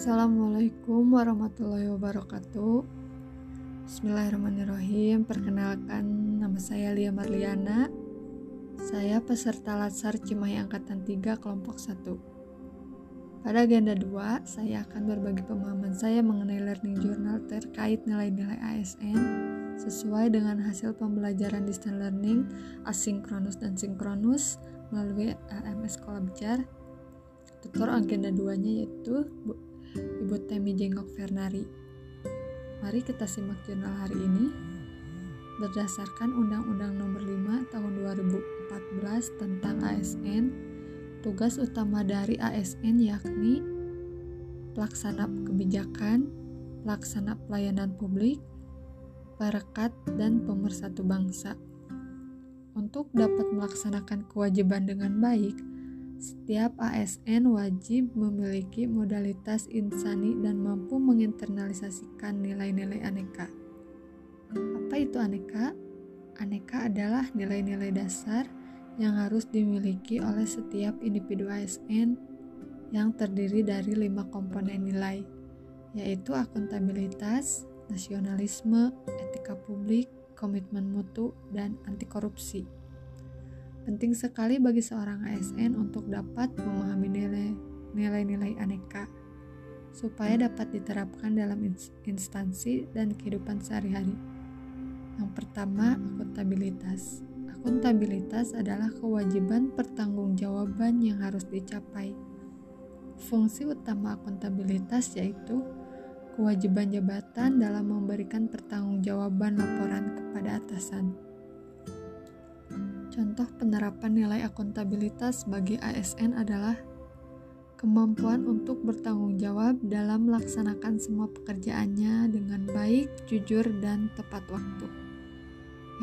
Assalamualaikum warahmatullahi wabarakatuh. Bismillahirrahmanirrahim. Perkenalkan nama saya Lia Marliana. Saya peserta Latsar Cimahi Angkatan 3 Kelompok 1 Pada agenda 2, saya akan berbagi pemahaman saya mengenai learning journal terkait nilai-nilai ASN sesuai dengan hasil pembelajaran distance learning asinkronus dan sinkronus melalui AMS Sekolah tutor agenda duanya yaitu Ibu Temi Jengok Fernari. Mari kita simak jurnal hari ini. Berdasarkan Undang-Undang Nomor 5 Tahun 2014 tentang ASN, tugas utama dari ASN yakni pelaksana kebijakan, pelaksana pelayanan publik, perekat, dan pemersatu bangsa. Untuk dapat melaksanakan kewajiban dengan baik, setiap ASN wajib memiliki modalitas insani dan mampu menginternalisasikan nilai-nilai aneka. Apa itu aneka? Aneka adalah nilai-nilai dasar yang harus dimiliki oleh setiap individu ASN yang terdiri dari lima komponen nilai, yaitu akuntabilitas, nasionalisme, etika publik, komitmen mutu, dan anti korupsi. Penting sekali bagi seorang ASN untuk dapat memahami nilai-nilai aneka supaya dapat diterapkan dalam instansi dan kehidupan sehari-hari. Yang pertama, akuntabilitas. Akuntabilitas adalah kewajiban pertanggungjawaban yang harus dicapai. Fungsi utama akuntabilitas yaitu kewajiban jabatan dalam memberikan pertanggungjawaban laporan kepada atasan. Contoh penerapan nilai akuntabilitas bagi ASN adalah kemampuan untuk bertanggung jawab dalam melaksanakan semua pekerjaannya dengan baik, jujur, dan tepat waktu.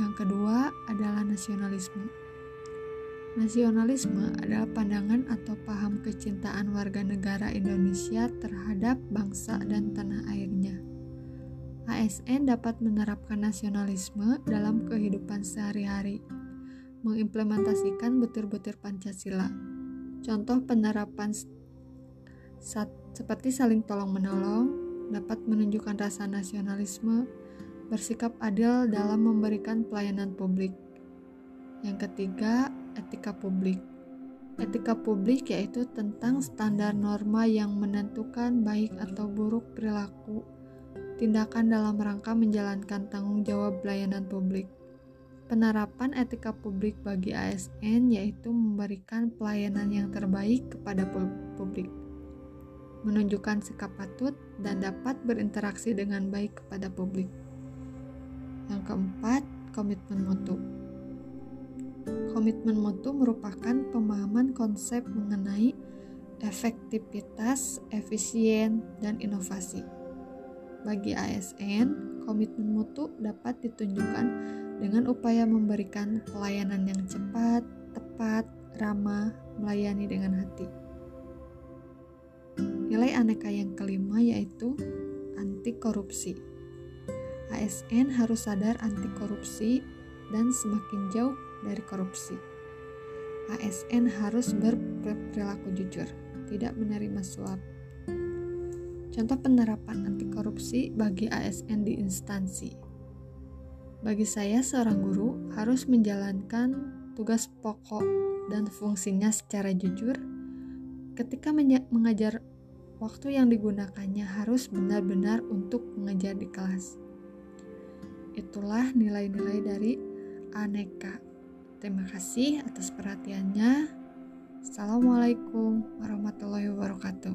Yang kedua adalah nasionalisme. Nasionalisme adalah pandangan atau paham kecintaan warga negara Indonesia terhadap bangsa dan tanah airnya. ASN dapat menerapkan nasionalisme dalam kehidupan sehari-hari mengimplementasikan butir-butir Pancasila. Contoh penerapan saat, seperti saling tolong-menolong dapat menunjukkan rasa nasionalisme, bersikap adil dalam memberikan pelayanan publik. Yang ketiga, etika publik. Etika publik yaitu tentang standar norma yang menentukan baik atau buruk perilaku, tindakan dalam rangka menjalankan tanggung jawab pelayanan publik. Penerapan etika publik bagi ASN yaitu memberikan pelayanan yang terbaik kepada publik, menunjukkan sikap patut dan dapat berinteraksi dengan baik kepada publik. Yang keempat, komitmen mutu. Komitmen mutu merupakan pemahaman konsep mengenai efektivitas, efisien, dan inovasi. Bagi ASN, komitmen mutu dapat ditunjukkan dengan upaya memberikan pelayanan yang cepat, tepat, ramah, melayani dengan hati. Nilai aneka yang kelima yaitu anti korupsi. ASN harus sadar anti korupsi dan semakin jauh dari korupsi. ASN harus berperilaku jujur, tidak menerima suap. Contoh penerapan anti korupsi bagi ASN di instansi bagi saya, seorang guru harus menjalankan tugas pokok dan fungsinya secara jujur. Ketika mengajar, waktu yang digunakannya harus benar-benar untuk mengajar di kelas. Itulah nilai-nilai dari aneka. Terima kasih atas perhatiannya. Assalamualaikum warahmatullahi wabarakatuh.